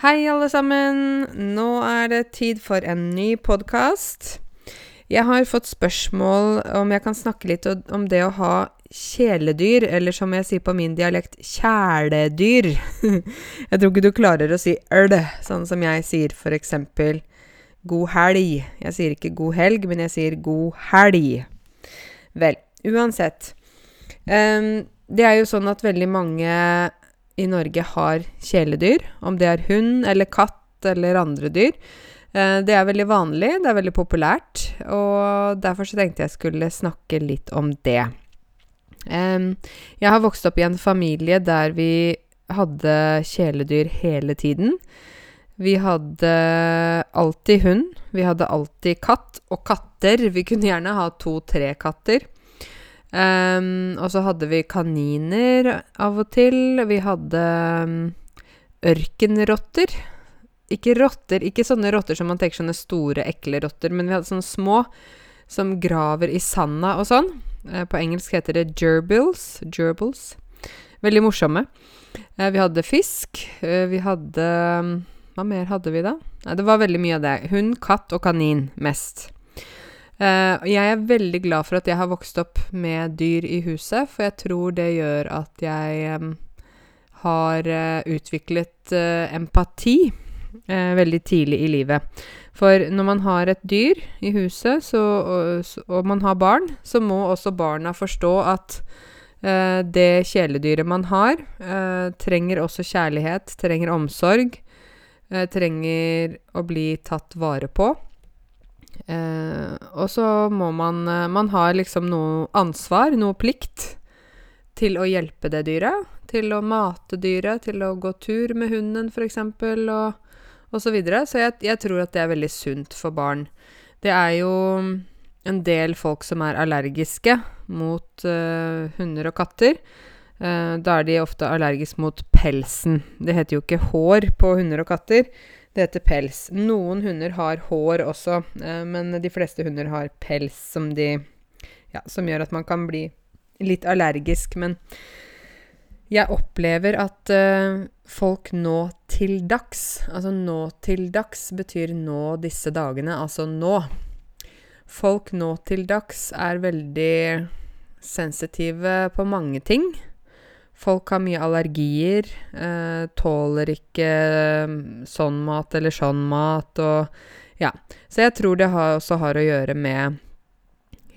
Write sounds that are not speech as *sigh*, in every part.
Hei, alle sammen. Nå er det tid for en ny podkast. Jeg har fått spørsmål om jeg kan snakke litt om det å ha kjæledyr, eller som jeg sier på min dialekt, kjæledyr. *laughs* jeg tror ikke du klarer å si øl, sånn som jeg sier for eksempel god helg. Jeg sier ikke god helg, men jeg sier god helg. Vel, uansett. Um, det er jo sånn at veldig mange i Norge har kjæledyr. Om det er hund eller katt eller andre dyr. Uh, det er veldig vanlig, det er veldig populært, og derfor så tenkte jeg skulle snakke litt om det. Jeg har vokst opp i en familie der vi hadde kjæledyr hele tiden. Vi hadde alltid hund. Vi hadde alltid katt og katter. Vi kunne gjerne ha to-tre katter. Um, og så hadde vi kaniner av og til. Vi hadde um, ørkenrotter. Ikke rotter, ikke sånne rotter som man tenker sånne store, ekle rotter, men vi hadde sånne små som graver i sanda og sånn. Uh, på engelsk heter det gerbils. Gerbils. Veldig morsomme. Uh, vi hadde fisk. Uh, vi hadde um, Hva mer hadde vi da? Nei, det var veldig mye av det. Hund, katt og kanin mest. Uh, jeg er veldig glad for at jeg har vokst opp med dyr i huset, for jeg tror det gjør at jeg um, har uh, utviklet uh, empati veldig tidlig i livet. For når man har et dyr i huset, så, og, og, man har barn, så må også barna forstå at det kjæledyret man har, trenger også kjærlighet, trenger omsorg, trenger å bli tatt vare på. Eh, og så må man eh, Man har liksom noe ansvar, noe plikt, til å hjelpe det dyret. Til å mate dyret, til å gå tur med hunden, f.eks., og, og så videre. Så jeg, jeg, tror at det er veldig sunt for barn. Det er jo en del folk som er allergiske mot uh, hunder og katter. Uh, da er de ofte allergiske mot pelsen. Det heter jo ikke hår på hunder og katter. Det heter pels. Noen hunder har hår også, eh, men de fleste hunder har pels som de Ja, som gjør at man kan bli litt allergisk. Men jeg opplever at uh, folk nå til dags Altså nå til dags betyr nå disse dagene, altså nå. Folk nå til dags er veldig sensitive på mange ting. Folk har mye allergier, eh, tåler ikke eh, sånn mat eller sånn mat og Ja. Så jeg tror det har, også har å gjøre med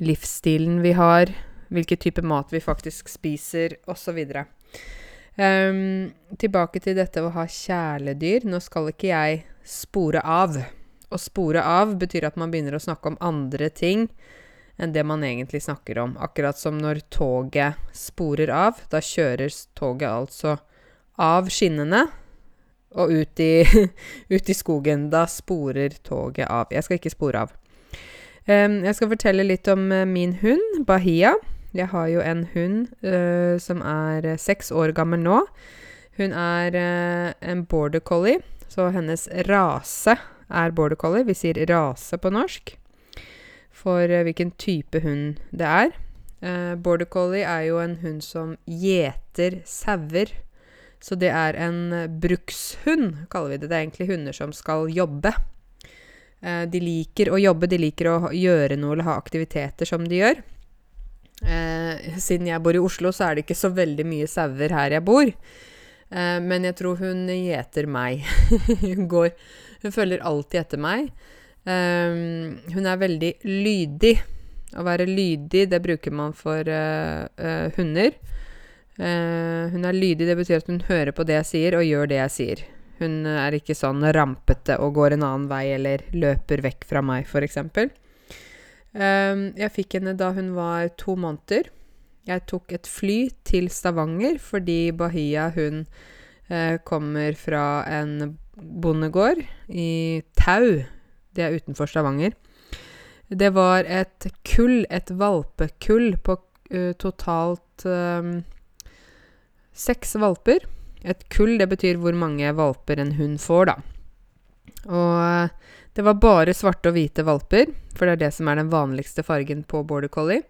livsstilen vi har, hvilken type mat vi faktisk spiser, osv. Um, ehm, tilbake til dette å ha kjæledyr. Nå skal ikke jeg spore av. Å spore av betyr at man begynner å snakke om andre ting enn det man egentlig snakker om. Akkurat som når toget sporer av. Da kjører toget altså av skinnene og ut i, *laughs* ut i skogen. Da sporer toget av. Jeg skal ikke spore av. Um, jeg skal fortelle litt om uh, min hund, Bahia. Jeg har jo en hund uh, som er uh, seks år gammel nå. Hun er en border collie, så hennes rase er border collie. Vi sier rase på norsk for uh, hvilken type hund det er. Uh, border collie er jo en hund som gjeter sauer. Så det er en uh, brukshund, kaller vi det. Det er egentlig hunder som skal jobbe. de liker å jobbe, de liker å gjøre noe eller ha aktiviteter som de gjør. siden jeg bor i Oslo, så er det ikke så veldig mye sauer her jeg bor. men jeg tror hun gjeter meg. *laughs* hun går Hun følger alltid etter meg. Um, hun er veldig lydig. Å være lydig, det bruker man for uh, uh, hunder. Uh, hun er lydig, det betyr at hun hører på det jeg sier, og gjør det jeg sier. Hun er ikke sånn rampete og går en annen vei eller løper vekk fra meg, f.eks. Um, jeg fikk henne da hun var to måneder. Jeg tok et fly til Stavanger fordi Bahia, hun kommer fra en bondegård i Tau det er utenfor Stavanger. Det var et kull, et valpekull, på uh, totalt um, seks valper. Et kull, det betyr hvor mange valper en hund får, da. Og uh, det var bare svarte og hvite valper, for det er det som er den vanligste fargen på border collie.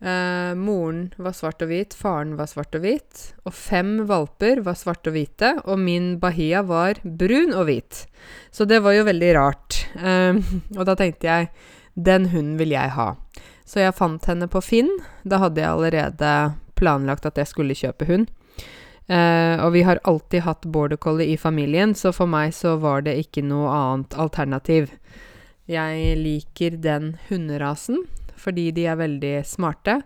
Eh, moren var svart og hvit, faren var svart og hvit, og fem valper var svarte og hvite, og min Bahia var brun og hvit. Så det var jo veldig rart. Eh, og da tenkte jeg den hunden vil jeg ha. Så jeg fant henne på Finn. Da hadde jeg allerede planlagt at jeg skulle kjøpe hund. Eh, og vi har alltid hatt border collie i familien, så for meg så var det ikke noe annet alternativ. Jeg liker den hunderasen fordi de er veldig smarte.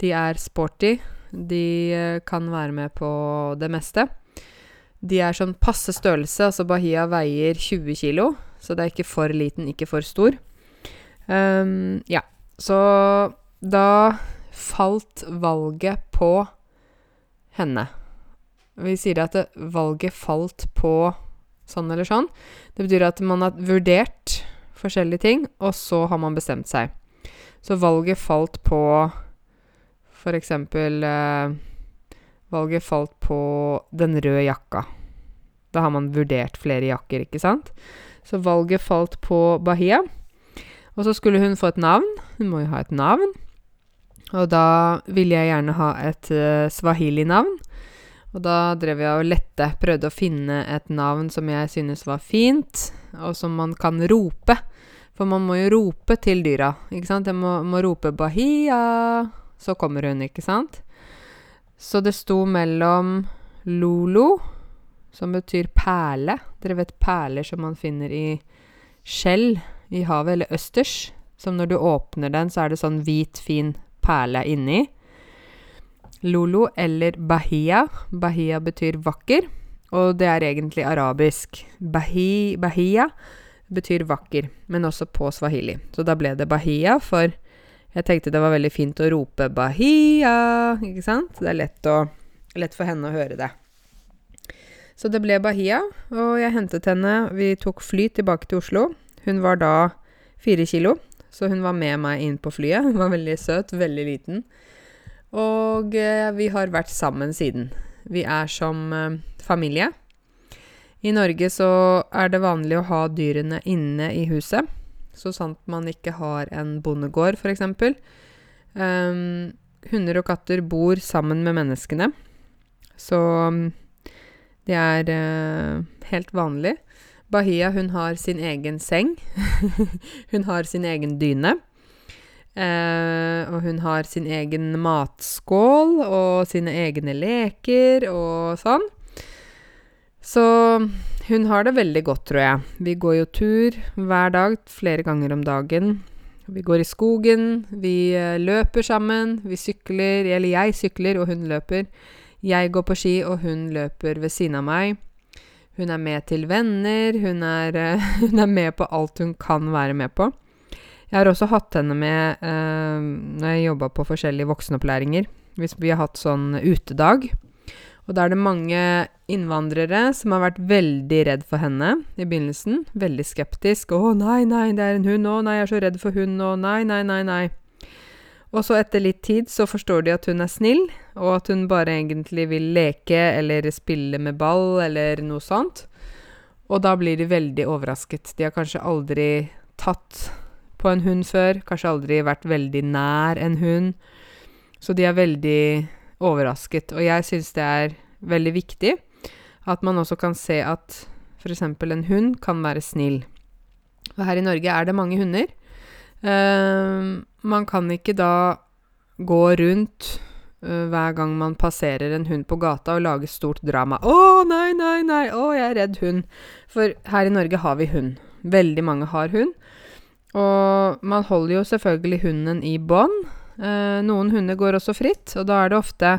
De er sporty. De eh, kan være med på det meste. De er sånn passe størrelse, altså Bahia veier 20 kilo, så det er ikke for liten, ikke for stor. Um, ja, så da falt valget på henne. Vi sier at valget falt på sånn eller sånn. Det betyr at man har vurdert forskjellige ting, og så har man bestemt seg. Så valget falt på for eksempel eh, Valget falt på den røde jakka. Da har man vurdert flere jakker, ikke sant? Så valget falt på Bahia. Og så skulle hun få et navn. Hun må jo ha et navn. Og da ville jeg gjerne ha et uh, swahili-navn. Og da drev jeg og lette, prøvde å finne et navn som jeg synes var fint, og som man kan rope. For man må jo rope til dyra, ikke sant? Jeg må, må rope 'Bahia', så kommer hun, ikke sant? Så det sto mellom Lolo, som betyr perle Dere vet perler som man finner i skjell i havet, eller østers. Som når du åpner den, så er det sånn hvit, fin perle inni. Lolo eller Bahia. Bahia betyr vakker, og det er egentlig arabisk. Bahi, bahia betyr vakker, men også på swahili. Så da ble det Bahia, for jeg tenkte det var veldig fint å rope Bahia, ikke sant? Det er lett, å, lett for henne å høre det. Så det ble Bahia, og jeg hentet henne. Vi tok fly tilbake til Oslo. Hun var da fire kilo, så hun var med meg inn på flyet. Hun var veldig søt, veldig liten. Og eh, vi har vært sammen siden. Vi er som eh, familie. I Norge så er det vanlig å ha dyrene inne i huset, så sant man ikke har en bondegård, f.eks. Um, ehm, hunder og katter bor sammen med menneskene, så det er uh, helt vanlig. Bahia, hun har sin egen seng. *laughs* hun har sin egen dyne. Uh, og hun har sin egen matskål og sine egne leker og sånn. Så hun har det veldig godt, tror jeg. Vi går jo tur hver dag, flere ganger om dagen. Vi går i skogen, vi eh, løper sammen, vi sykler Eller jeg sykler, og hun løper. Jeg går på ski, og hun løper ved siden av meg. Hun er med til venner, hun er, uh, *laughs* hun er med på alt hun kan være med på. Jeg har også hatt henne med eh, når jeg jobba på forskjellige voksenopplæringer. Hvis vi har hatt sånn utedag. Og da er det mange innvandrere som har vært veldig redd for henne i begynnelsen. Veldig skeptisk. 'Å nei, nei, det er en hund. Å nei, jeg er så redd for hund. Å nei, nei, nei, nei'. Og så etter litt tid så forstår de at hun er snill, og at hun bare egentlig vil leke eller spille med ball eller noe sånt. Og da blir de veldig overrasket. De har kanskje aldri tatt på en hund før, kanskje aldri vært veldig nær en hund. Så de er veldig overrasket. Og jeg syns det er veldig viktig at man også kan se at f.eks. en hund kan være snill. Og her i Norge er det mange hunder. Uh, man kan ikke da gå rundt uh, hver gang man passerer en hund på gata og lage stort drama. 'Å, nei, nei, nei! Å, jeg er redd hund!' For her i Norge har vi hund. Veldig mange har hund. Og man holder jo selvfølgelig hunden i bånd. Uh, noen hunder går også fritt, og da er det ofte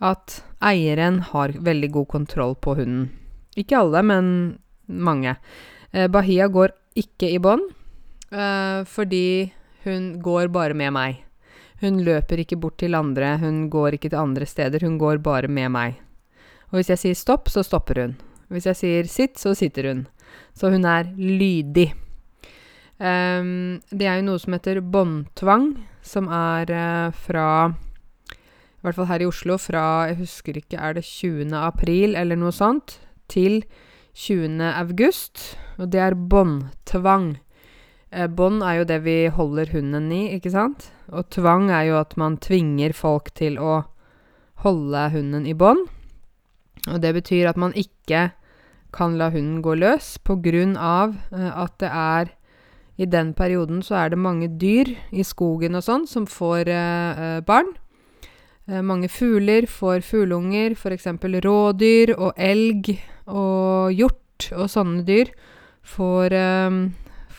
at eieren har veldig god kontroll på hunden. Ikke alle, men mange. Eh, Bahia går ikke i bånd, eh, fordi hun går bare med meg. Hun løper ikke bort til andre, hun går ikke til andre steder, hun går bare med meg. Og hvis jeg sier stopp, så stopper hun. Hvis jeg sier sitt, så sitter hun. Så hun er lydig. Um, det er jo noe som heter båndtvang, som er uh, fra I hvert fall her i Oslo fra Jeg husker ikke, er det 20. april eller noe sånt? Til 20. august. Og det er båndtvang. Eh, bånd er jo det vi holder hunden i, ikke sant? Og tvang er jo at man tvinger folk til å holde hunden i bånd. Og det betyr at man ikke kan la hunden gå løs på av eh, at det er I den perioden så er det mange dyr i skogen og sånn som får eh, eh barn. Eh, mange fugler får fugleunger, f.eks. rådyr og elg og hjort og sånne dyr får, eh,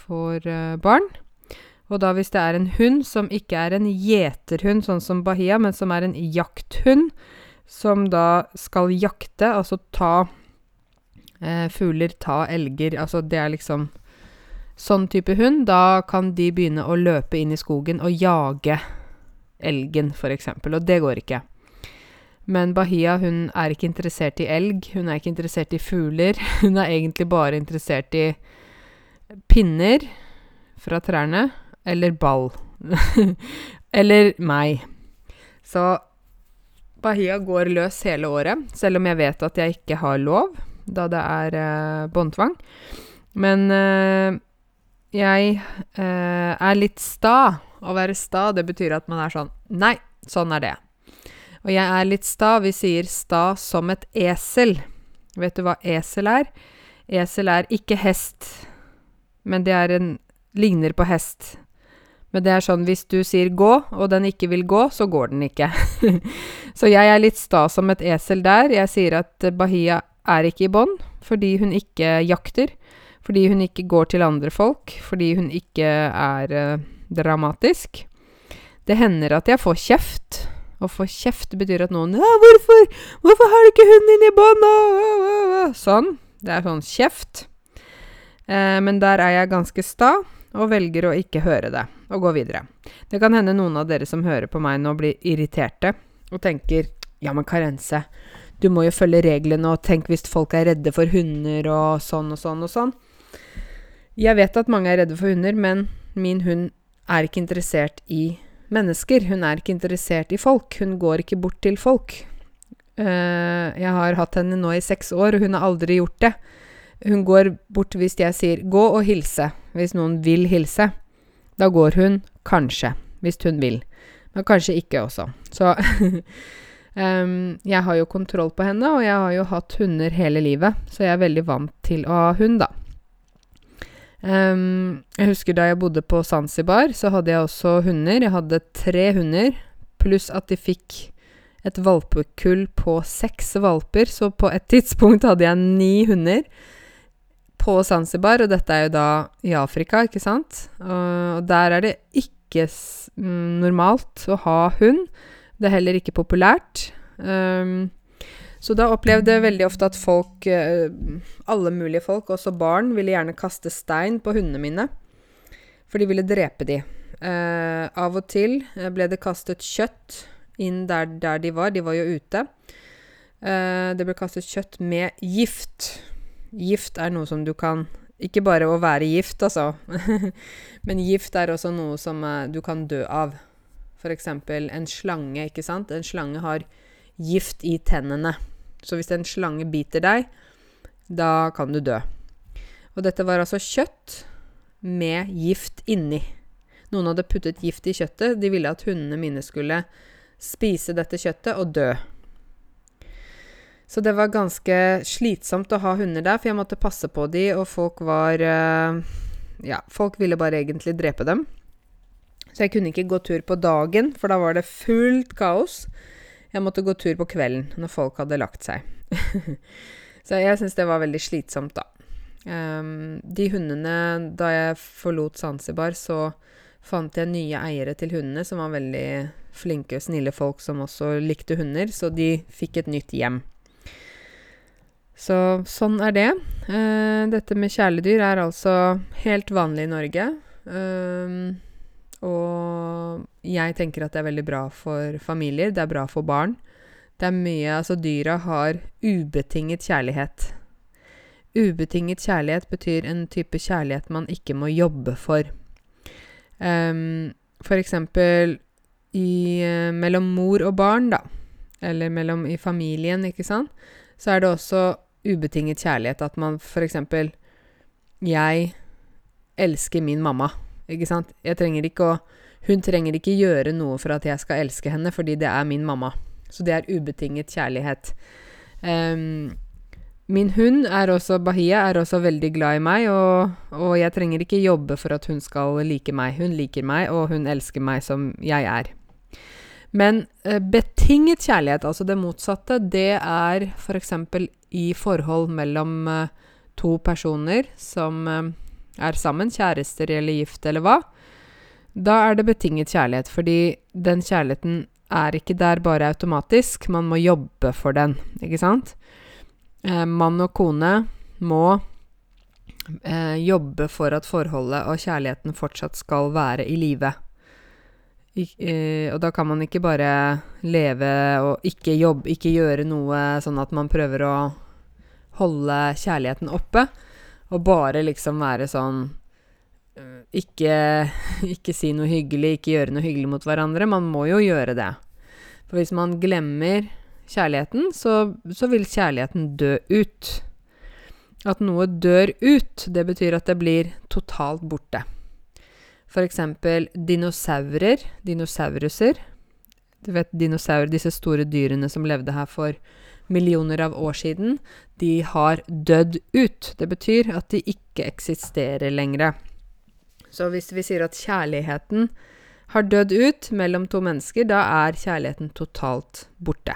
får eh, barn. Og da hvis det er en hund som ikke er en gjeterhund, sånn som Bahia, men som er en jakthund, som da skal jakte, altså ta eh, fugler, ta elger Altså det er liksom sånn type hund. Da kan de begynne å løpe inn i skogen og jage elgen, f.eks., og det går ikke. Men Bahia hun er ikke interessert i elg, hun er ikke interessert i fugler. *laughs* Hun er egentlig bare interessert i pinner fra trærne, eller ball. *laughs* eller meg. Så Bahia går løs hele året, selv om jeg vet at jeg ikke har lov, da det er eh, båndtvang. Men eh, jeg eh, er litt sta. Å være sta, det betyr at man er sånn Nei, sånn er det. Og jeg er litt sta. Vi sier sta som et esel. Vet du hva esel er? Esel er ikke hest, men det er en ligner på hest. Men det er sånn hvis du sier gå, og den ikke vil gå, så går den ikke. *laughs* så jeg er litt sta som et esel der. Jeg sier at Bahia er ikke i bånd fordi hun ikke jakter. Fordi hun ikke går til andre folk. Fordi hun ikke er uh, dramatisk. Det hender at jeg får kjeft. Å få kjeft betyr at noen 'Hvorfor? Hvorfor har du ikke hunden din i bånd?' Sånn. Det er sånn kjeft. Eh, men der er jeg ganske sta, og velger å ikke høre det, og gå videre. Det kan hende noen av dere som hører på meg nå, blir irriterte og tenker 'Ja, men Karense, du må jo følge reglene, og tenk hvis folk er redde for hunder og sånn og sånn og sånn'. Jeg vet at mange er redde for hunder, men min hund er ikke interessert i mennesker. Hun er ikke interessert i folk. Hun går ikke bort til folk. Uh, jeg har hatt henne nå i seks år, og hun har aldri gjort det. Hun går bort hvis jeg sier 'gå og hilse', hvis noen vil hilse. Da går hun kanskje, hvis hun vil. Men kanskje ikke også. Så um, *laughs* jeg har jo kontroll på henne, og jeg har jo hatt hunder hele livet, så jeg er veldig vant til å ha hund, da. Um, jeg husker da jeg bodde på Zanzibar, så hadde jeg også hunder. Jeg hadde tre hunder, pluss at de fikk et valpekull på seks valper. Så på et *laughs* tidspunkt hadde jeg ni hunder på Zanzibar, og dette er jo da i Afrika, ikke sant? Og der er det ikke mm, normalt å ha hund. Det er heller ikke populært. Um, så da opplevde jeg veldig ofte at folk, eh, alle mulige folk, også barn, ville gjerne kaste stein på hundene mine. For de ville drepe de. Eh, av og til eh, ble det kastet kjøtt inn der, der de var. De var jo ute. Eh, det ble kastet kjøtt med gift. Gift er noe som du kan Ikke bare å være gift, altså. *laughs* Men gift er også noe som eh, du kan dø av. For eksempel en slange, ikke sant. En slange har gift i tennene. Så hvis en slange biter deg, da kan du dø. Og dette var altså kjøtt med gift inni. Noen hadde puttet gift i kjøttet. De ville at hundene mine skulle spise dette kjøttet og dø. Så det var ganske slitsomt å ha hunder der, for jeg måtte passe på de, og folk var eh, Ja, folk ville bare egentlig drepe dem. Så jeg kunne ikke gå tur på dagen, for da var det fullt kaos. Jeg måtte gå tur på kvelden når folk hadde lagt seg. *laughs* så jeg syns det var veldig slitsomt, da. Um, de hundene Da jeg forlot Zanzibar, så fant jeg nye eiere til hundene som var veldig flinke og snille folk som også likte hunder, så de fikk et nytt hjem. Så sånn er det. Uh, dette med kjæledyr er altså helt vanlig i Norge. Uh, og jeg tenker at det er veldig bra for familier, det er bra for barn. Det er mye Altså, dyra har ubetinget kjærlighet. Ubetinget kjærlighet betyr en type kjærlighet man ikke må jobbe for. Um, for eksempel i, uh, mellom mor og barn, da, eller mellom i familien, ikke sant, så er det også ubetinget kjærlighet at man for eksempel Jeg elsker min mamma. Ikke sant? Jeg trenger ikke å Hun trenger ikke gjøre noe for at jeg skal elske henne, fordi det er min mamma. Så det er ubetinget kjærlighet. Um, min hund er også Bahia, er også veldig glad i meg, og, og, jeg trenger ikke jobbe for at hun skal like meg. Hun liker meg, og hun elsker meg som jeg er. Men eh, betinget kjærlighet, altså det motsatte, det er f.eks. For i forhold mellom eh, to personer som eh, er sammen, kjærester eller gift eller hva. Da er det betinget kjærlighet, fordi den kjærligheten er ikke der bare automatisk, man må jobbe for den, ikke sant? Eh, mann og kone må eh, jobbe for at forholdet og kjærligheten fortsatt skal være i live. Eh, og da kan man ikke bare leve og ikke jobbe, ikke gjøre noe sånn at man prøver å holde kjærligheten oppe, og bare liksom være sånn eh, ikke, *laughs* ikke si noe hyggelig, ikke gjøre noe hyggelig mot hverandre. Man må jo gjøre det. For hvis man glemmer kjærligheten, så, så vil kjærligheten dø ut. At noe dør ut, det betyr at det blir totalt borte. Eksempel dinosaurer, dinosauruser. Du vet dinosaurer, disse store dyrene som levde her for millioner av år siden, de har dødd ut. Det betyr at de ikke eksisterer lenger. Så hvis vi sier at kjærligheten har dødd ut mellom to mennesker, da er kjærligheten totalt borte.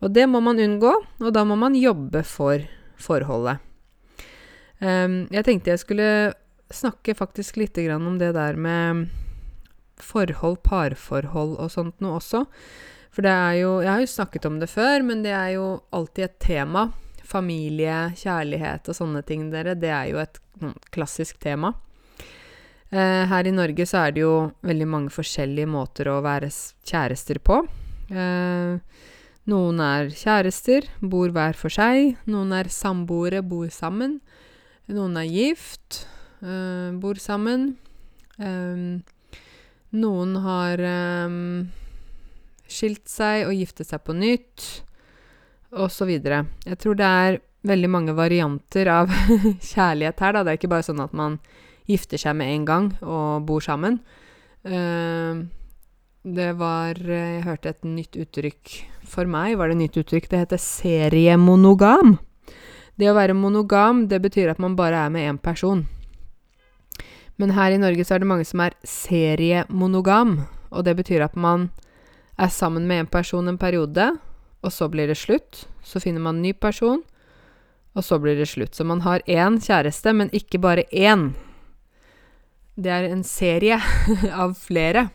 Og det må man unngå, og da må man jobbe for forholdet. Um, jeg tenkte jeg skulle snakke faktisk litt om det der med forhold, parforhold og sånt noe også. For det er jo Jeg har jo snakket om det før, men det er jo alltid et tema. Familie, kjærlighet og sånne ting, dere. Det er jo et klassisk tema. Eh, her i Norge så er det jo veldig mange forskjellige måter å være kjærester på. Eh, noen er kjærester, bor hver for seg. Noen er samboere, bor sammen. Noen er gift uh, bor sammen. Um, noen har um, skilt seg og giftet seg på nytt, osv. Jeg tror det er veldig mange varianter av *laughs* kjærlighet her, da. Det er ikke bare sånn at man gifter seg med en gang og bor sammen. Uh, det var Jeg hørte et nytt uttrykk For meg var det et nytt uttrykk. Det heter seriemonogam. Det å være monogam, det betyr at man bare er med én person. Men her i Norge så er det mange som er seriemonogam, og det betyr at man er sammen med en person en periode, og så blir det slutt. Så finner man en ny person, og så blir det slutt. Så man har én kjæreste, men ikke bare én. Det er en serie *laughs* av flere.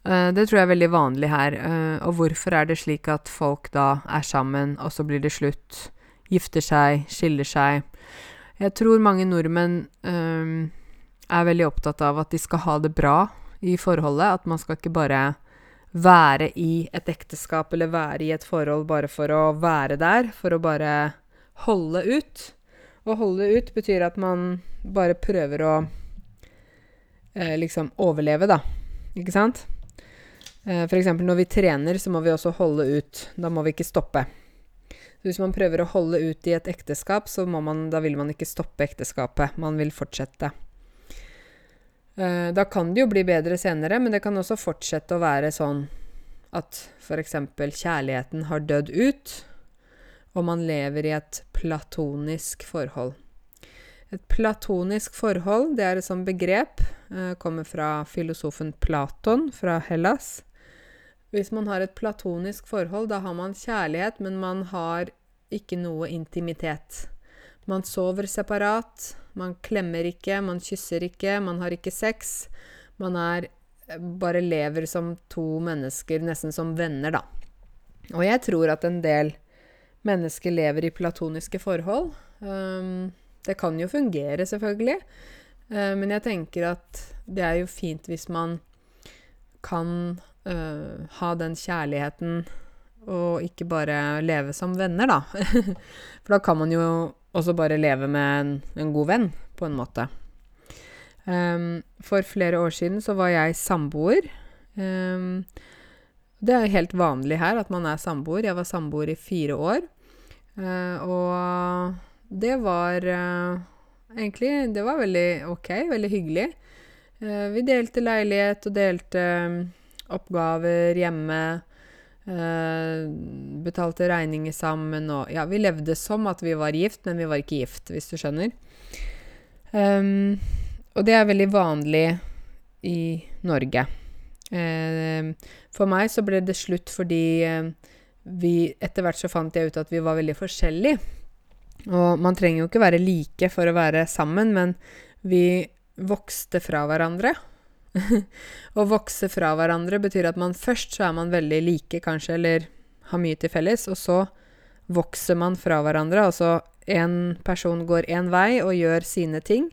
Uh, det tror jeg er veldig vanlig her. Uh, og hvorfor er det slik at folk da er sammen, og så blir det slutt? Gifter seg, skiller seg. Jeg tror mange nordmenn um, er veldig opptatt av at de skal ha det bra i forholdet. At man skal ikke bare være i et ekteskap eller være i et forhold bare for å være der, for å bare holde ut. Å holde ut betyr at man bare prøver å eh, liksom overleve, da. Ikke sant? Eh, eksempel når vi trener, så må vi også holde ut. Da må vi ikke stoppe. Så hvis man prøver å holde ut i et ekteskap, så man, vil man ikke stoppe ekteskapet. Man vil fortsette. Uh, da kan det jo bli bedre senere, men det kan også fortsette å være sånn at f.eks. kjærligheten har dødd ut, og man lever i et platonisk forhold. Et platonisk forhold, det er et sånt begrep, uh, kommer fra filosofen Platon fra Hellas. Hvis man har et platonisk forhold, da har man kjærlighet, men man har ikke noe intimitet. Man sover separat, man klemmer ikke, man kysser ikke, man har ikke sex. Man er bare lever som to mennesker, nesten som venner, da. Og jeg tror at en del mennesker lever i platoniske forhold. Um, det kan jo fungere, selvfølgelig. Uh, men jeg tenker at det er jo fint hvis man kan uh, ha den kjærligheten og ikke bare leve som venner, da. *laughs* For da kan man jo også bare leve med en, en god venn, på en måte. Um, for flere år siden så var jeg samboer. Um, det er helt vanlig her at man er samboer. Jeg var samboer i fire år. Uh, og det var uh, egentlig Det var veldig ok, veldig hyggelig. Uh, vi delte leilighet og delte um, oppgaver hjemme. Eh, betalte regninger sammen og Ja, vi levde som at vi var gift, men vi var ikke gift, hvis du skjønner. Um, og det er veldig vanlig i Norge. Uh, for meg så ble det slutt fordi uh, vi Etter hvert så fant jeg ut at vi var veldig forskjellige. Og man trenger jo ikke være like for å være sammen, men vi vokste fra hverandre. *laughs* Å vokse fra hverandre betyr at man først så er man veldig like, kanskje, eller har mye til felles, og så vokser man fra hverandre. Altså en person går én vei og gjør sine ting,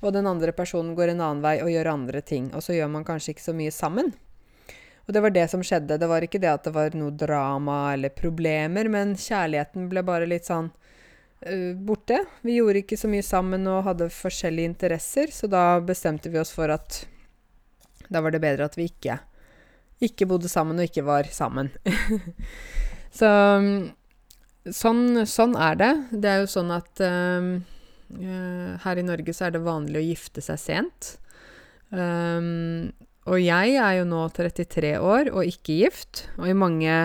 og den andre personen går en annen vei og gjør andre ting. Og så gjør man kanskje ikke så mye sammen. Og det var det som skjedde. Det var ikke det at det var noe drama eller problemer, men kjærligheten ble bare litt sånn uh, borte. Vi gjorde ikke så mye sammen og hadde forskjellige interesser, så da bestemte vi oss for at da var det bedre at vi ikke, ikke bodde sammen og ikke var sammen. *laughs* så sånn, sånn, er det. Det er jo sånn at um, her i Norge så er det vanlig å gifte seg sent. Um, og jeg er jo nå 33 år og ikke gift, og i mange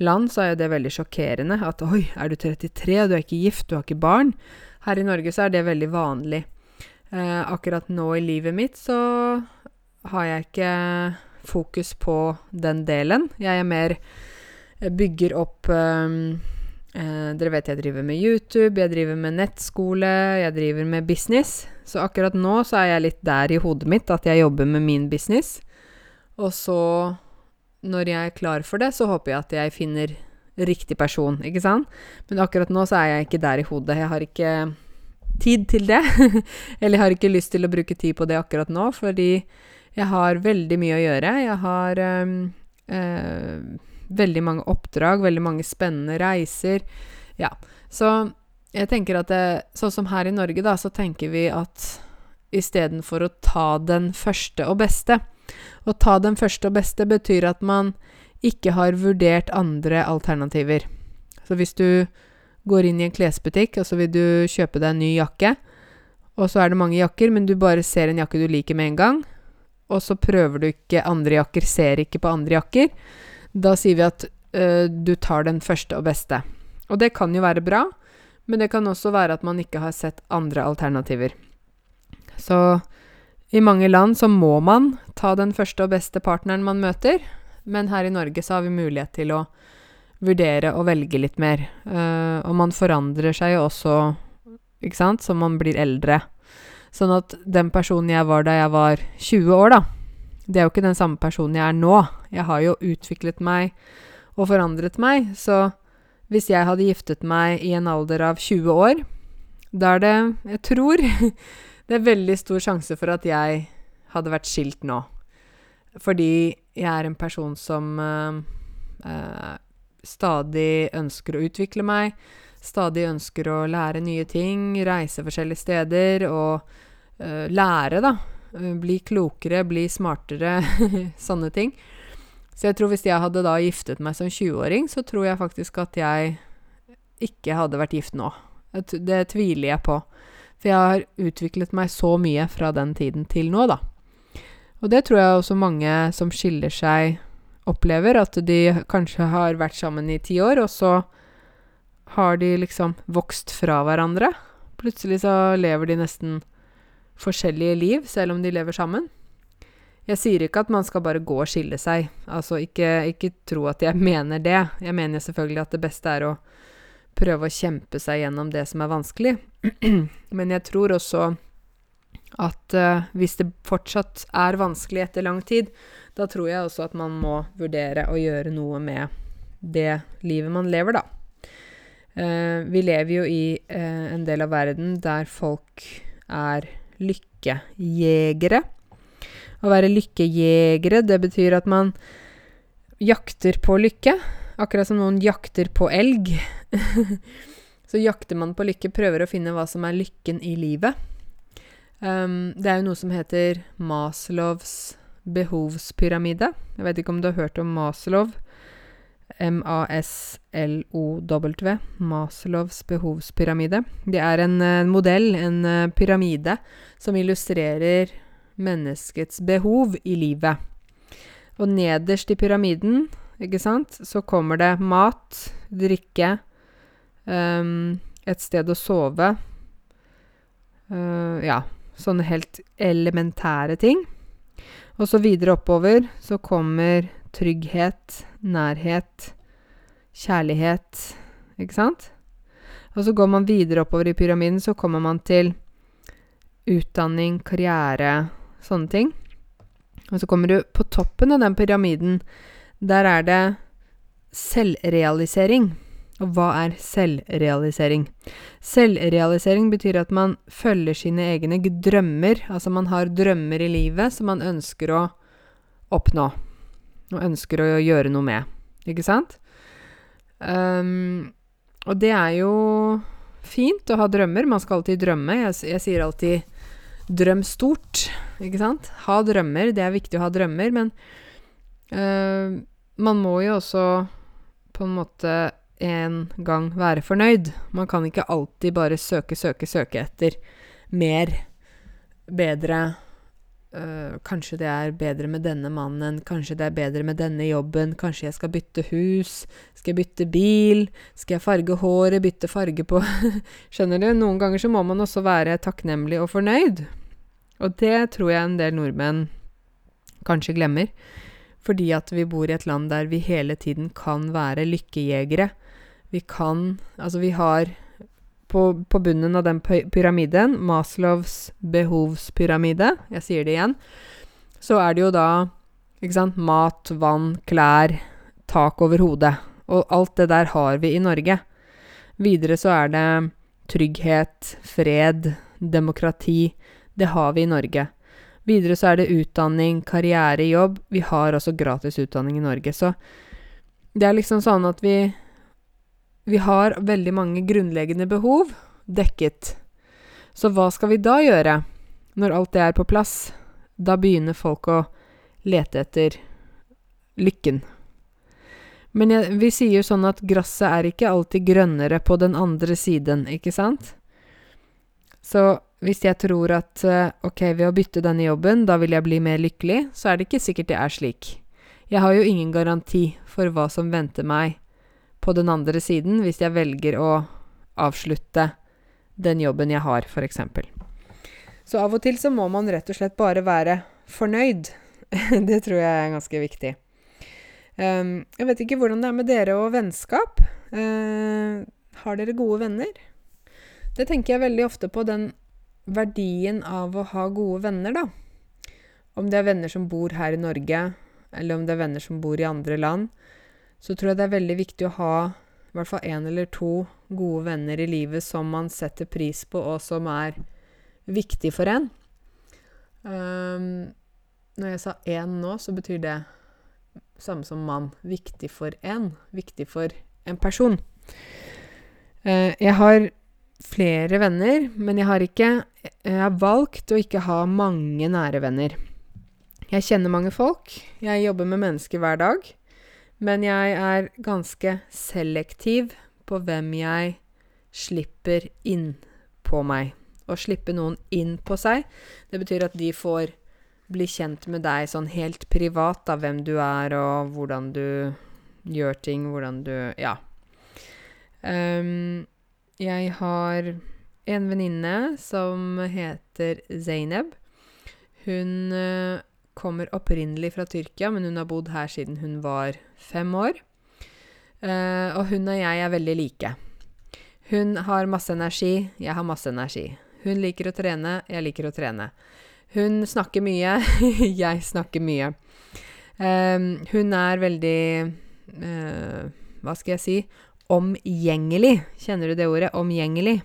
land så er jo det veldig sjokkerende at oi, er du 33, og du er ikke gift, du har ikke barn? Her i Norge så er det veldig vanlig. Eh, akkurat nå i livet mitt så har jeg ikke fokus på den delen. Jeg er mer bygger opp um, Eh, dere vet jeg driver med YouTube, jeg driver med nettskole, jeg driver med business. Så akkurat nå så er jeg litt der i hodet mitt at jeg jobber med min business. Og så, når jeg er klar for det, så håper jeg at jeg finner riktig person, ikke sant? Men akkurat nå så er jeg ikke der i hodet. Jeg har ikke tid til det. *laughs* Eller jeg har ikke lyst til å bruke tid på det akkurat nå, fordi jeg har veldig mye å gjøre. Jeg har um, uh, veldig mange oppdrag, veldig mange spennende reiser. Ja. Så jeg tenker at det, Sånn som her i Norge, da, så tenker vi at istedenfor å ta den første og beste Å ta den første og beste betyr at man ikke har vurdert andre alternativer. Så hvis du går inn i en klesbutikk, og så vil du kjøpe deg en ny jakke, og så er det mange jakker, men du bare ser en jakke du liker med en gang, og så prøver du ikke andre jakker, ser ikke på andre jakker, da sier vi at uh, du tar den første og beste. Og det kan jo være bra, men det kan også være at man ikke har sett andre alternativer. Så i mange land så må man ta den første og beste partneren man møter, men her i Norge så har vi mulighet til å vurdere og velge litt mer. Uh, og man forandrer seg jo også, ikke sant, som man blir eldre. Sånn at den personen jeg var da jeg var 20 år, da, det er jo ikke den samme personen jeg er nå. Jeg har jo utviklet meg og forandret meg, så hvis jeg hadde giftet meg i en alder av 20 år, da er det Jeg tror *laughs* det er veldig stor sjanse for at jeg hadde vært skilt nå. Fordi jeg er en person som øh, øh, stadig ønsker å utvikle meg, stadig ønsker å lære nye ting, reise forskjellige steder og uh, lære, da. Eh, bli klokere, bli smartere, *laughs* sånne ting. Så jeg tror hvis jeg hadde da giftet meg som 20-åring, så tror jeg faktisk at jeg ikke hadde vært gift nå. Det tviler jeg på. For jeg har utviklet meg så mye fra den tiden til nå, da. Og det tror jeg også mange som skiller seg, opplever. At de kanskje har vært sammen i ti år, og så har de liksom vokst fra hverandre. Plutselig så lever de nesten forskjellige liv, selv om de lever sammen. Jeg sier ikke at man skal bare gå og skille seg. Altså, ikke, ikke tro at jeg *laughs* mener det. Jeg mener selvfølgelig at det beste er å prøve å kjempe seg gjennom det som er vanskelig. *clears throat* Men jeg tror også at uh, hvis det fortsatt er vanskelig etter lang tid, da tror jeg også at man må vurdere å gjøre noe med det livet man lever, da. Uh, vi lever jo i uh, en del av verden der folk er lykkejegere. Å være lykkejegere, det betyr at man jakter på lykke. Akkurat som noen jakter på elg. *laughs* så jakter man på lykke, prøver å finne hva som er lykken i livet. Um, det er jo noe som heter Maslows behovspyramide. Jeg vet ikke om du har hørt om Maslow. M-A-S-L-O-W. Maslows behovspyramide. Det er en uh, modell, en uh, pyramide, som illustrerer menneskets behov i livet. Og nederst i pyramiden, ikke sant, så kommer det mat, drikke, um, et sted å sove. Uh, ja, sånne helt elementære ting. Og så videre oppover så kommer trygghet, nærhet, kjærlighet, ikke sant? Og så går man videre oppover i pyramiden, så kommer man til utdanning, karriere, sånne ting. Og så kommer du på toppen av den pyramiden. Der er det selvrealisering. Og hva er selvrealisering? Selvrealisering betyr at man følger sine egne drømmer. Altså man har drømmer i livet som man ønsker å oppnå. Og ønsker å gjøre noe med. Ikke sant? Um, og det er jo fint å ha drømmer. Man skal alltid drømme. Jeg, jeg sier alltid 'drøm stort', ikke sant? Ha drømmer. Det er viktig å ha drømmer, men uh, man må jo også på en måte en gang være fornøyd. Man kan ikke alltid bare søke, søke, søke etter mer, bedre øh, Kanskje det er bedre med denne mannen, kanskje det er bedre med denne jobben, kanskje jeg skal bytte hus, skal jeg bytte bil, skal jeg farge håret, bytte farge på *laughs* Skjønner du? Noen ganger så må man også være takknemlig og fornøyd. Og det tror jeg en del nordmenn kanskje glemmer. Fordi at vi bor i et land der vi hele tiden kan være lykkejegere. Vi kan Altså, vi har på, på bunnen av den pyramiden, Maslows behovspyramide, jeg sier det igjen, så er det jo da ikke sant, mat, vann, klær, tak over hodet. Og alt det der har vi i Norge. Videre så er det trygghet, fred, demokrati. Det har vi i Norge. Videre så er det utdanning, karriere, jobb. Vi har også gratis utdanning i Norge. Så det er liksom sånn at vi vi har veldig mange grunnleggende behov dekket. Så hva skal vi da gjøre når alt det er på plass? Da begynner folk å lete etter lykken. Men jeg, vi sier jo sånn at gresset er ikke alltid grønnere på den andre siden, ikke sant? Så hvis jeg tror at eh, ok, ved å bytte denne jobben, da vil jeg bli mer lykkelig, så er det ikke sikkert det er slik. Jeg har jo ingen garanti for hva som venter meg på den andre siden hvis jeg velger å avslutte den jobben jeg har, f.eks. Så av og til så må man rett og slett bare være fornøyd. *laughs* det tror jeg er ganske viktig. Um, jeg vet ikke hvordan det er med dere og vennskap. Uh, har dere gode venner? Det tenker jeg veldig ofte på den verdien av å ha gode venner, da. Om det er venner som bor her i Norge, eller om det er venner som bor i andre land så tror jeg det er veldig viktig å ha i hvert fall én eller to gode venner i livet som man setter pris på, og som er viktig for en. Um, når jeg sa én nå, så betyr det samme som mann. Viktig for en. Viktig for en person. Uh, jeg har flere venner, men jeg har ikke Jeg har valgt å ikke ha mange nære venner. Jeg kjenner mange folk. Jeg jobber med mennesker hver dag. Men jeg er ganske selektiv på hvem jeg slipper inn på meg. Å slippe noen inn på seg, det betyr at de får bli kjent med deg sånn helt privat, da, hvem du er og hvordan du gjør ting, hvordan du Ja. Um, jeg har en venninne som heter Zeyneb. Hun uh, kommer opprinnelig fra Tyrkia, men hun har bodd her siden hun var fem år. Uh, og hun og jeg er veldig like. Hun har masse energi, jeg har masse energi. Hun liker å trene, jeg liker å trene. Hun snakker mye, *laughs* jeg snakker mye. Um, hun er veldig uh, Hva skal jeg si? Omgjengelig. Kjenner du det ordet? Omgjengelig.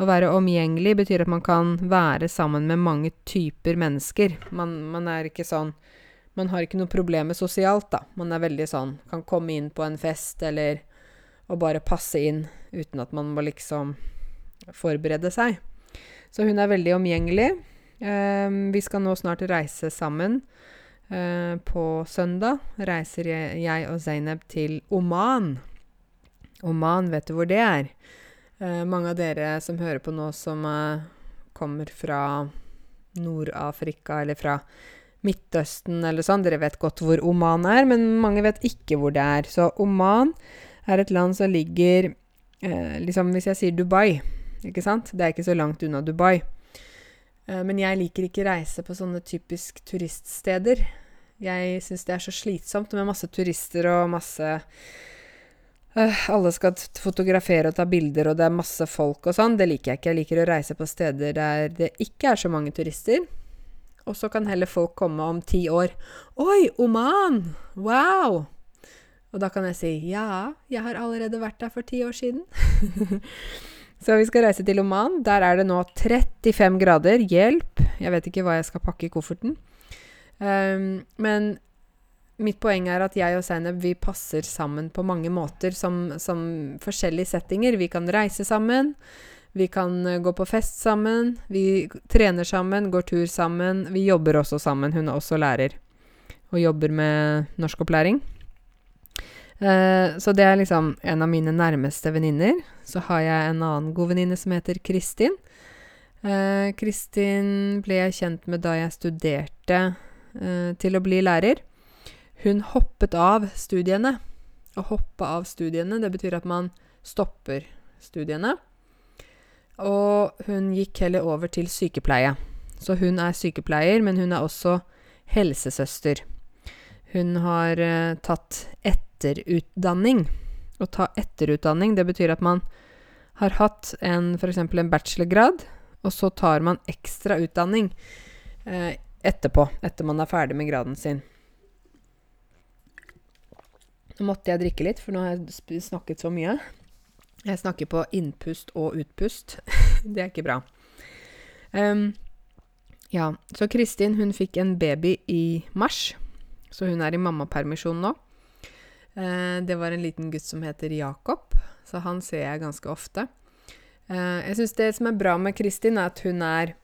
Å være omgjengelig betyr at man kan være sammen med mange typer mennesker. Man, man er ikke sånn Man har ikke noe problem med sosialt, da. Man er veldig sånn Kan komme inn på en fest eller og bare passe inn uten at man må liksom forberede seg. Så hun er veldig omgjengelig. Eh, vi skal nå snart reise sammen. eh, på søndag reiser jeg, jeg og Zainab til Oman. Oman, vet du hvor det er? Eh, mange av dere som hører på nå, som uh, kommer fra Nord-Afrika eller fra Midtøsten eller sånn. Dere vet godt hvor Oman er, men mange vet ikke hvor det er. Så Oman er et land som ligger eh, liksom Hvis jeg sier Dubai, ikke sant? Det er ikke så langt unna Dubai. Eh, men jeg liker ikke reise på sånne typisk turiststeder. Jeg syns det er så slitsomt med masse turister og masse Uh, alle skal fotografere og ta bilder, og det er masse folk og sånn. Det liker jeg ikke. Jeg liker å reise på steder der det ikke er så mange turister. Og så kan heller folk komme om ti år. Oi, Oman! Wow! Og da kan jeg si ja, jeg har allerede vært der for ti år siden. *laughs* så vi skal reise til Oman. Der er det nå 35 grader. Hjelp! Jeg vet ikke hva jeg skal pakke i kofferten. Um, men mitt poeng er at jeg og Zainab vi passer sammen på mange måter som, som, forskjellige settinger. Vi kan reise sammen, vi kan eh, gå på fest sammen, vi trener sammen, går tur sammen. Vi jobber også sammen. Hun er også lærer og jobber med norskopplæring. Uh, så det er liksom en av mine nærmeste venninner. Så har jeg en annen god venninne som heter Kristin. Uh, Kristin ble jeg kjent med da jeg studerte uh, til å bli lærer. Hun hoppet av studiene. Å hoppe av studiene, det betyr at man stopper studiene. Og hun gikk heller over til sykepleie. Så hun er sykepleier, men hun er også helsesøster. Hun har eh, tatt etterutdanning. Å ta etterutdanning, det betyr at man har hatt en f.eks. en bachelorgrad, og så tar man ekstra utdanning eh, etterpå, etter man er ferdig med graden sin. Nå måtte jeg drikke litt, for nå har jeg snakket så mye. Jeg snakker på innpust og utpust. *laughs* det er ikke bra. Um, ja, så Kristin hun fikk en baby i mars, så hun er i mammapermisjon nå. Uh, det var en liten gutt som heter Jakob, så han ser jeg ganske ofte. Uh, jeg syns det som er bra med Kristin, er at hun er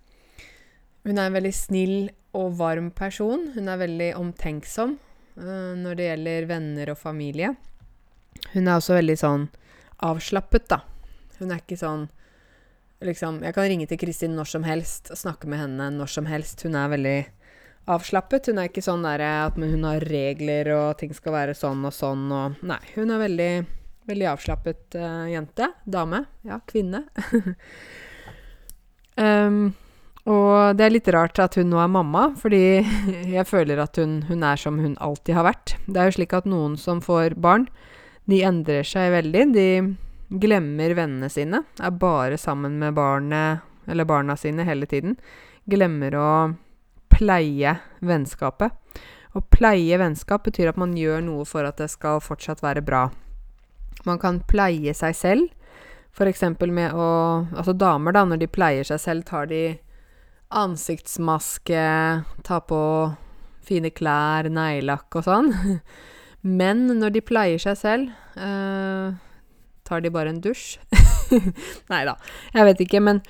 Hun er en veldig snill og varm person. Hun er veldig omtenksom. uh, når det gjelder venner og familie. Hun er også veldig sånn avslappet, da. Hun er ikke sånn liksom Jeg kan ringe til Kristin når som helst og snakke med henne når som helst. Hun er veldig avslappet. Hun er ikke sånn der at hun har regler og ting skal være sånn og sånn og Nei, hun er veldig, veldig avslappet uh, jente. Dame. Ja, kvinne. um, *laughs* Og det er litt rart at hun nå er mamma, fordi *laughs* jeg føler at hun, hun, er som hun alltid har vært. Det er jo slik at noen som får barn, de endrer seg veldig. De glemmer vennene sine, er bare sammen med barnet barna sine hele tiden. Glemmer å pleie vennskapet. Å pleie vennskap betyr at man gjør noe for at det skal fortsatt være bra. Man kan pleie seg selv, f.eks. med å Altså damer, da, når de pleier seg selv, tar de ansiktsmaske, tar på fine klær, neglelakk og sånn. *laughs* Men når de pleier seg selv, eh, tar de bare en dusj? *laughs* Nei da, jeg vet ikke, men,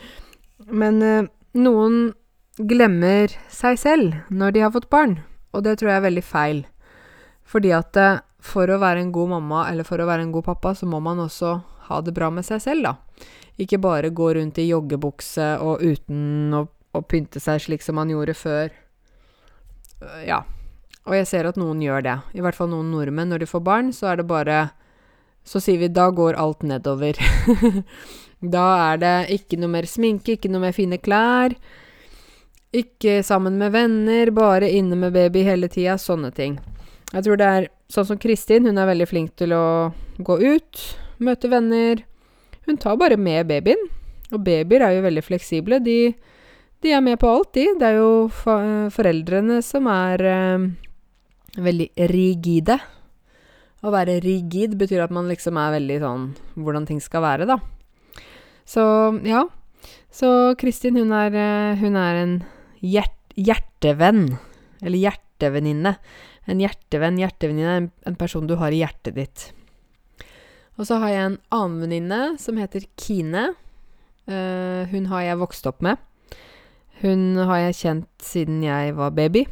men eh, noen glemmer seg selv når de har fått barn, og det tror jeg er veldig feil. Fordi at eh, for å være en god mamma eller for å være en god pappa, så må man også ha det bra med seg selv, da. Ikke bare gå rundt i joggebukse og uten å å pynte seg slik som man gjorde før. Ja. Og jeg ser at noen gjør det. I hvert fall noen nordmenn. Når de får barn, så er det bare Så sier vi da går alt nedover. *laughs* da er det ikke noe mer sminke, ikke noe mer fine klær. Ikke sammen med venner, bare inne med baby hele tida. Sånne ting. Jeg tror det er sånn som Kristin. Hun er veldig flink til å gå ut, møte venner. Hun tar bare med babyen. Og babyer er jo veldig fleksible. De de er med på alt, de. Det er jo foreldrene som er eh, veldig rigide. Å være rigid betyr at man liksom er veldig sånn hvordan ting skal være, da. Så ja. Så Kristin, hun er, eh, hun er en hjert, hjertevenn. Eller hjertevenninne. En hjertevenn, hjertevenninne, en, en person du har i hjertet ditt. Og så har jeg en annen venninne som heter Kine. Uh, hun har jeg vokst opp med. Hun har jeg kjent siden jeg var baby.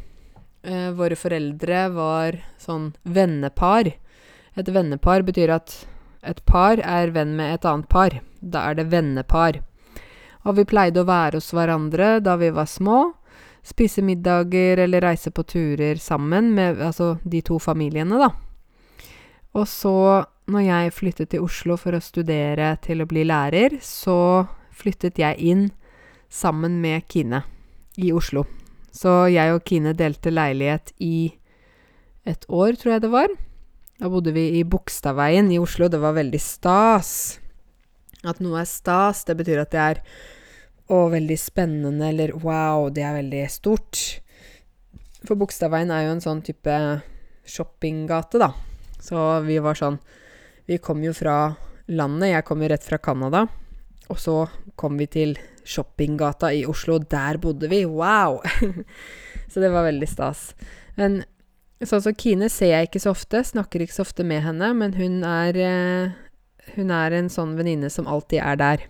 Eh, våre foreldre var sånn vennepar. Et vennepar betyr at et par er venn med et annet par. Da er det vennepar. Og vi pleide å være hos hverandre da vi var små. spise middager eller reise på turer sammen med altså de to familiene, da. Og så, når jeg flyttet til Oslo for å studere til å bli lærer, så flyttet jeg inn sammen med Kine i Oslo. Så jeg og Kine delte leilighet i et år, tror jeg det var. Da bodde vi i Bogstadveien i Oslo. Det var veldig stas. At noe er stas, det betyr at det er å, veldig spennende, eller wow, det er veldig stort. For Bogstadveien er jo en sånn type shoppinggate, da. Så vi var sånn Vi kom jo fra landet. Jeg kom jo rett fra Canada. Og så kom vi til shoppinggata i Oslo. Der bodde vi! Wow! *laughs* så det var veldig stas. Men sånn som Kine ser jeg ikke så ofte. Snakker ikke så ofte med henne. Men hun er, eh, hun er en sånn venninne som alltid er der.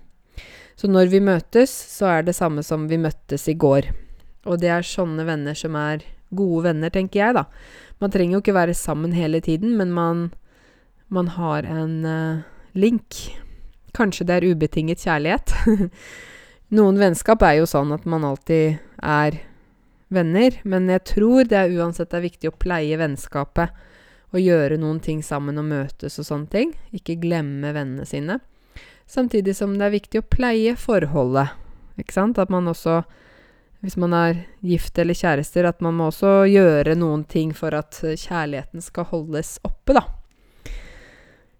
Så når vi møtes, så er det samme som vi møttes i går. Og det er sånne venner som er gode venner, tenker jeg, da. Man trenger jo ikke være sammen hele tiden, men man, man har en uh, link. Kanskje det er ubetinget kjærlighet. *laughs* Noen vennskap er jo sånn at man alltid er venner, men jeg tror det er uansett det er viktig å pleie vennskapet og gjøre noen ting sammen og møtes og sånne ting. Ikke glemme vennene sine. Samtidig som det er viktig å pleie forholdet, ikke sant. At man også hvis man er gift eller kjærester, at man må også gjøre noen ting for at kjærligheten skal holdes oppe, da.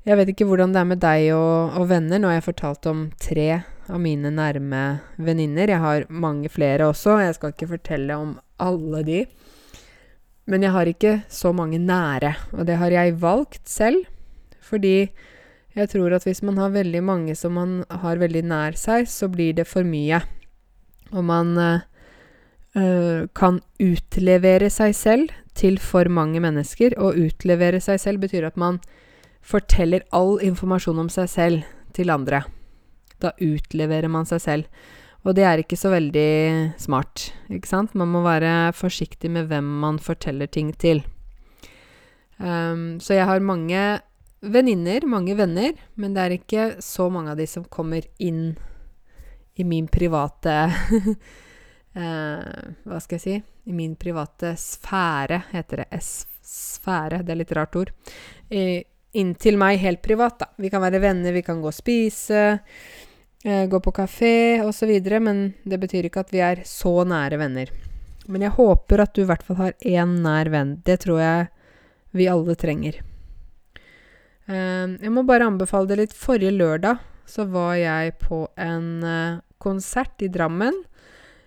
Jeg vet ikke hvordan det er med deg og, og venner. Nå har jeg fortalt om tre av mine nærme venninner. Jeg har mange flere også. Jeg skal ikke fortelle om alle de. Men jeg har ikke så mange nære, og det har jeg valgt selv. Fordi jeg tror at hvis man har veldig mange som man har veldig nær seg, så blir det for mye. Og man uh, kan utlevere seg selv til for mange mennesker. Og utlevere seg selv betyr at man forteller all informasjon om seg selv til andre. Da utleverer man seg selv. Og det er ikke så veldig smart, ikke sant? Man må være forsiktig med hvem man forteller ting til. Um, så jeg har mange venninner, mange venner, men det er ikke så mange av de som kommer inn i min private uh, *laughs* Hva skal jeg si? I min private sfære, heter det. S-sfære. Det er litt rart ord. I, inntil meg helt privat, da. Vi kan være venner, vi kan gå og spise, eh, gå på kafé osv., men det betyr ikke at vi er så nære venner. Men jeg håper at du i hvert fall har én nær venn. Det tror jeg vi alle trenger. Eh, jeg må bare anbefale det litt. Forrige lørdag så var jeg på en eh, konsert i Drammen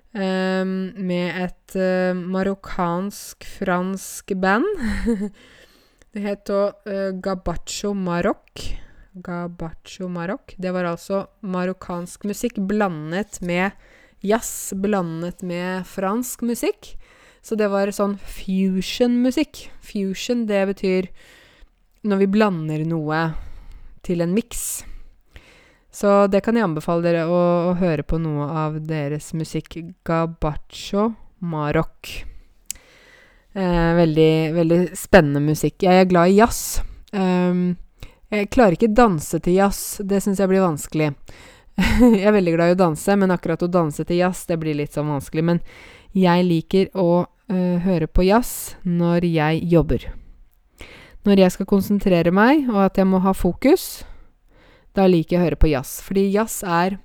med et marokkansk-fransk band. *laughs* det het uh, Gabacho Maroc. Gabacho Maroc. Det var altså marokkansk musikk blandet med jazz, blandet med fransk musikk. Så det var sånn fusion-musikk. Fusion, det betyr når vi blander noe til en miks. Så det kan jeg anbefale dere å, å høre på noe av deres musikk. Gabacho Maroc. Eh, veldig, veldig spennende musikk. Jeg er glad i jazz. Um, jeg klarer ikke danse til jazz. Det syns jeg blir vanskelig. *laughs* jeg er veldig glad i å danse, men akkurat å danse til jazz, det blir litt sånn vanskelig. Men jeg liker å uh, høre på jazz når jeg jobber. Når jeg skal konsentrere meg, og at jeg må ha fokus, da liker jeg å høre på jazz. Fordi jazz er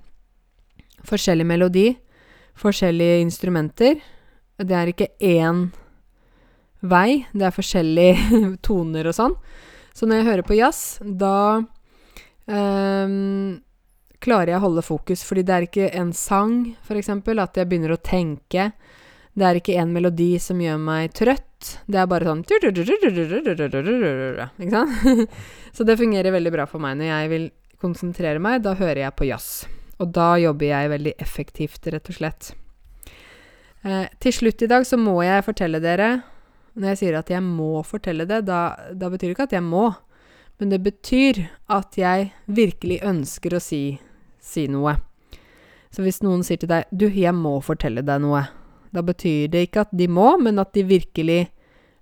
forskjellig melodi, forskjellige instrumenter. Det er ikke én vei, det er forskjellige toner og sånn. Så når jeg hører på jazz, da um, klarer jeg å holde fokus, fordi det er ikke en sang, eksempel, at jeg begynner å tenke. Det er ikke en melodi som gjør meg trøtt. Det er bare sånn Ikke sant? Så det fungerer veldig bra for meg når jeg vil konsentrere meg, da hører jeg på jazz. Og da jobber jeg veldig effektivt, rett og slett. Eh, til slutt i dag så må jeg fortelle dere Når jeg sier at jeg må fortelle det, da, da betyr det ikke at jeg må. Men det betyr at jeg virkelig ønsker å si, si noe. Så hvis noen sier til deg 'Du, jeg må fortelle deg noe', da betyr det ikke at de må, men at de virkelig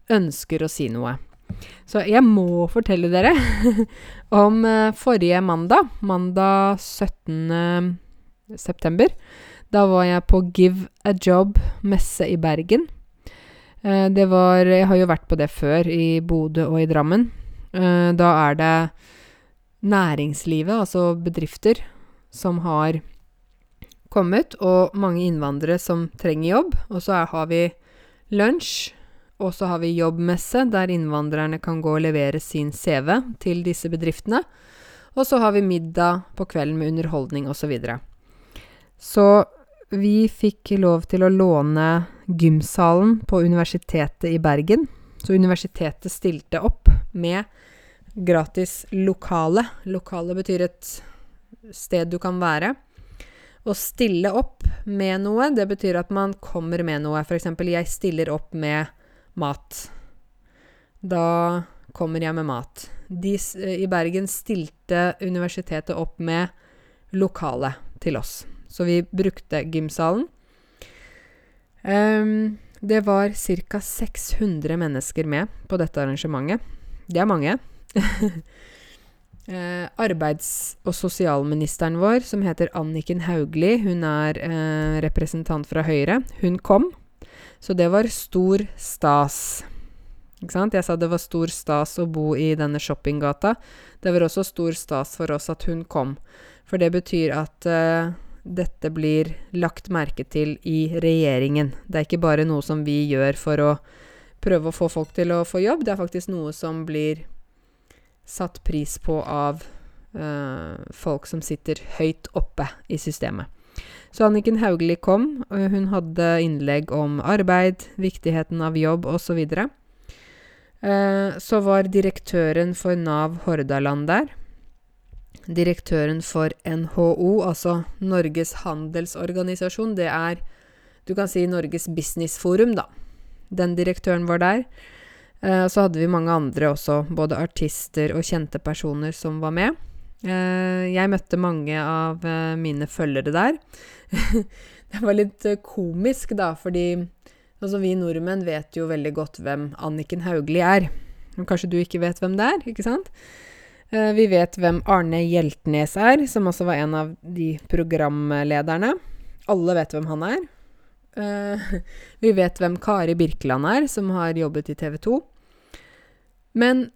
ønsker å si noe. Så jeg må fortelle dere *laughs* om uh, forrige mandag, mandag 17. september. Da var jeg på Give a Job-messe i Bergen. Eh, det var Jeg har jo vært på det før, i Bodø og i Drammen. Eh, da er det næringslivet, altså bedrifter, som har kommet, og mange innvandrere som trenger jobb. Og så har vi lunsj, og så har vi jobbmesse, der innvandrerne kan gå og levere sin CV til disse bedriftene. Og så har vi middag på kvelden med underholdning osv. Så, videre. så vi fikk lov til å låne gymsalen på Universitetet i Bergen. Så universitetet stilte opp med gratis lokale. Lokale betyr et sted du kan være. Å stille opp med noe, det betyr at man kommer med noe. F.eks. jeg stiller opp med mat. Da kommer jeg med mat. De i Bergen stilte universitetet opp med lokale til oss. Så vi brukte gymsalen. Um, det var ca. 600 mennesker med på dette arrangementet. Det er mange. *laughs* eh, arbeids- og sosialministeren vår, som heter Anniken Hauglie, hun er eh, representant fra Høyre, hun kom. Så det var stor stas. Ikke sant? Jeg sa det var stor stas å bo i denne shoppinggata. Det var også stor stas for oss at hun kom. For det betyr at uh, dette blir lagt merke til i regjeringen. Det er ikke bare noe som vi gjør for å prøve å få folk til å få jobb. Det er faktisk noe som blir satt pris på av øh, folk som sitter høyt oppe i systemet. Så Anniken Hauglie kom, og hun hadde innlegg om arbeid, viktigheten av jobb osv. Så, uh, så var direktøren for Nav Hordaland der. Direktøren for NHO, altså Norges handelsorganisasjon, det er du kan si Norges businessforum, da. Den direktøren var der. Uh, så hadde vi mange andre også, både artister og kjente personer som var med. Uh, jeg møtte mange av uh, mine følgere der. *laughs* det var litt komisk, da, fordi altså, vi nordmenn vet jo veldig godt hvem Anniken Hauglie er. Kanskje du ikke vet hvem det er, ikke sant? Vi vet hvem Arne Hjeltnes er, som også var en av de programlederne. Alle vet hvem han er. *laughs* vi vet hvem Kari Birkeland er, som har jobbet i TV 2. Men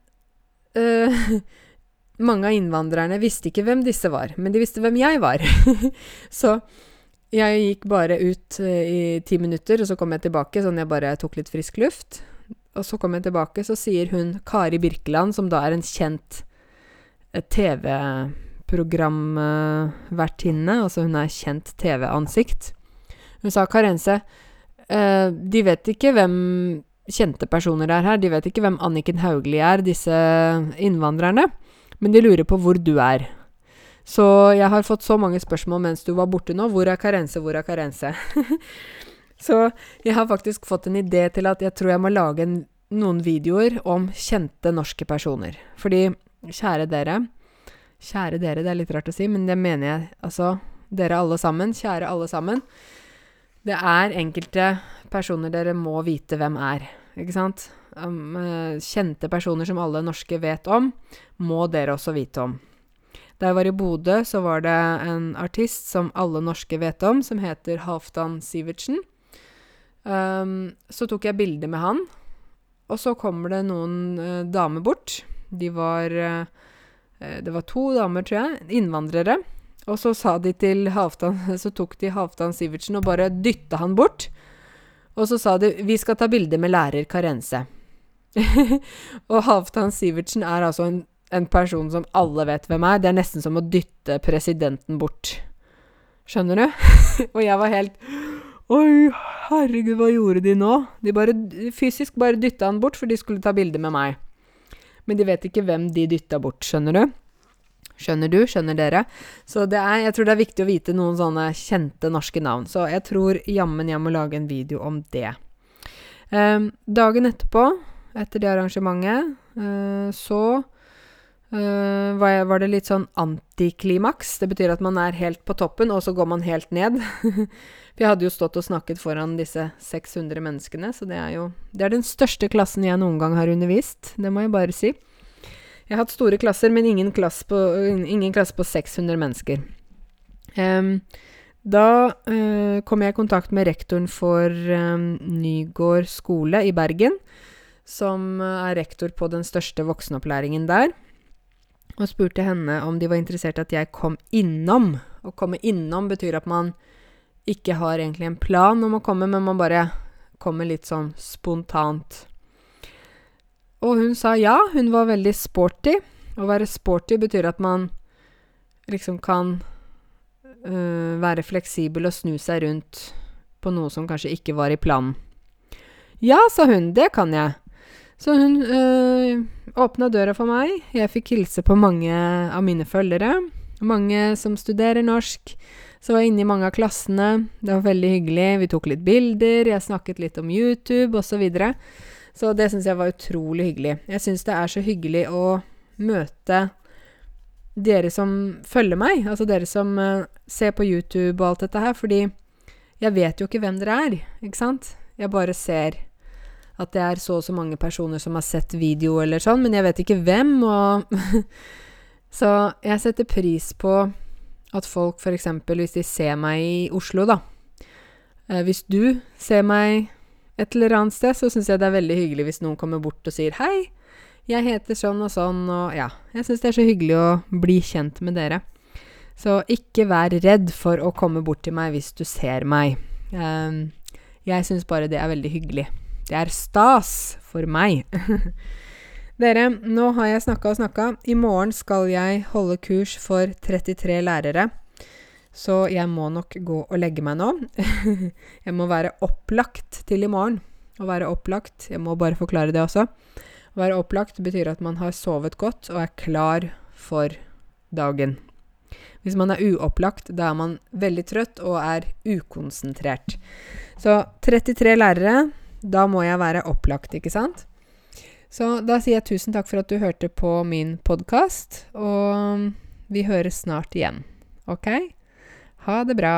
øh, *laughs* mange av innvandrerne visste ikke hvem disse var, men de visste hvem jeg var. *laughs* så jeg gikk bare ut i ti minutter, og så kom jeg tilbake, sånn jeg bare tok litt frisk luft. Og så kom jeg tilbake, så sier hun Kari Birkeland, som da er en kjent eh, TV-programvertinne, altså hun er kjent TV-ansikt. Hun sa Karense, øh, de vet ikke hvem kjente personer er her. De vet ikke hvem Anniken Hauglie er, disse innvandrerne, men de lurer på hvor du er. Så jeg har fått så mange spørsmål mens du var borte nå. Hvor er Karense, hvor er Karense? *laughs* så jeg har faktisk fått en idé til at jeg tror jeg må lage en, noen videoer om kjente norske personer. Fordi, kjære dere Kjære dere, det er litt rart å si, men det mener jeg. Altså, dere alle sammen. Kjære alle sammen. Det er enkelte personer dere må vite hvem er, ikke sant? Um, eh, kjente personer som alle norske vet om, må dere også vite om. Da jeg var i Bodø, så var det en artist som alle norske vet om, som heter Halvdan Sivertsen. Um, så tok jeg bilde med han, og så kommer det noen uh, damer bort. De var uh, Det var to damer, tror jeg, innvandrere. Og så sa de til Halvdan *laughs* Så tok de Halvdan Sivertsen og bare dytta han bort. Og så sa de 'Vi skal ta bilde med lærer Karense'. *laughs* og Halvdan Sivertsen er altså en, en, person som alle vet hvem er. Det er nesten som å dytte presidenten bort. Skjønner du? *laughs* og jeg var helt Oi, herregud, hva gjorde de nå? De bare fysisk bare dytta han bort, for de skulle ta bilde med meg. Men de vet ikke hvem de dytta bort, skjønner du? Skjønner du? Skjønner dere? Så er, jeg tror det er viktig å vite noen sånne kjente norske navn. Så jeg tror jammen jeg må lage en video om det. Um, dagen etterpå, etter det arrangementet, uh, så uh, var, det litt sånn antiklimaks. Det betyr at man er helt på toppen, og så går man helt ned. *laughs* Jeg hadde jo stått og snakket foran disse 600 menneskene, så det er jo Det er den største klassen jeg noen gang har undervist. Det må jeg bare si. Jeg har hatt store klasser, men ingen klasse på, ingen klasse på 600 mennesker. Um, Da uh, kom jeg i kontakt med rektoren for um, Nygård skole i Bergen, som er rektor på den største voksenopplæringen der, og spurte henne om de var interessert i at jeg kom innom. Å komme innom betyr at man ikke har egentlig en plan om å komme, men man bare kommer litt sånn spontant. Og hun sa ja, hun var veldig sporty. Å være sporty betyr at man liksom kan øh, være fleksibel og snu seg rundt på noe som kanskje ikke var i planen. Ja, sa hun, det kan jeg. Så hun øh, åpna døra for meg. Jeg fikk hilse på mange av mine følgere. Mange som studerer norsk. Så var jeg inne i mange av klassene. Det var veldig hyggelig. Vi tok litt bilder, jeg snakket litt om YouTube osv. Så, videre. så det syns jeg var utrolig hyggelig. Jeg syns det er så hyggelig å møte dere som følger meg, altså dere som uh, ser på YouTube og alt dette her, fordi jeg vet jo ikke hvem dere er, ikke sant? Jeg bare ser at det er så og så mange personer som har sett video eller sånn, men jeg vet ikke hvem, og *laughs* Så jeg setter pris på at folk f.eks. hvis de ser meg i Oslo, da eh, Hvis du ser meg et eller annet sted, så syns jeg det er veldig hyggelig hvis noen kommer bort og sier 'hei', jeg heter sånn og sånn, og ja. Jeg syns det er så hyggelig å bli kjent med dere. Så ikke vær redd for å komme bort til meg hvis du ser meg. Um, jeg syns bare det er veldig hyggelig. Det er stas for meg. *laughs* Dere, nå har jeg snakka og snakka. I morgen skal jeg holde kurs for 33 lærere. Så jeg må nok gå og legge meg nå. *laughs* jeg må være opplagt til i morgen. Å være opplagt Jeg må bare forklare det også. Å være opplagt betyr at man har sovet godt og er klar for dagen. Hvis man er uopplagt, da er man veldig trøtt og er ukonsentrert. Så 33 lærere. Da må jeg være opplagt, ikke sant? Så da sier jeg tusen takk for at du hørte på min podkast, og vi høres snart igjen. OK? Ha det bra.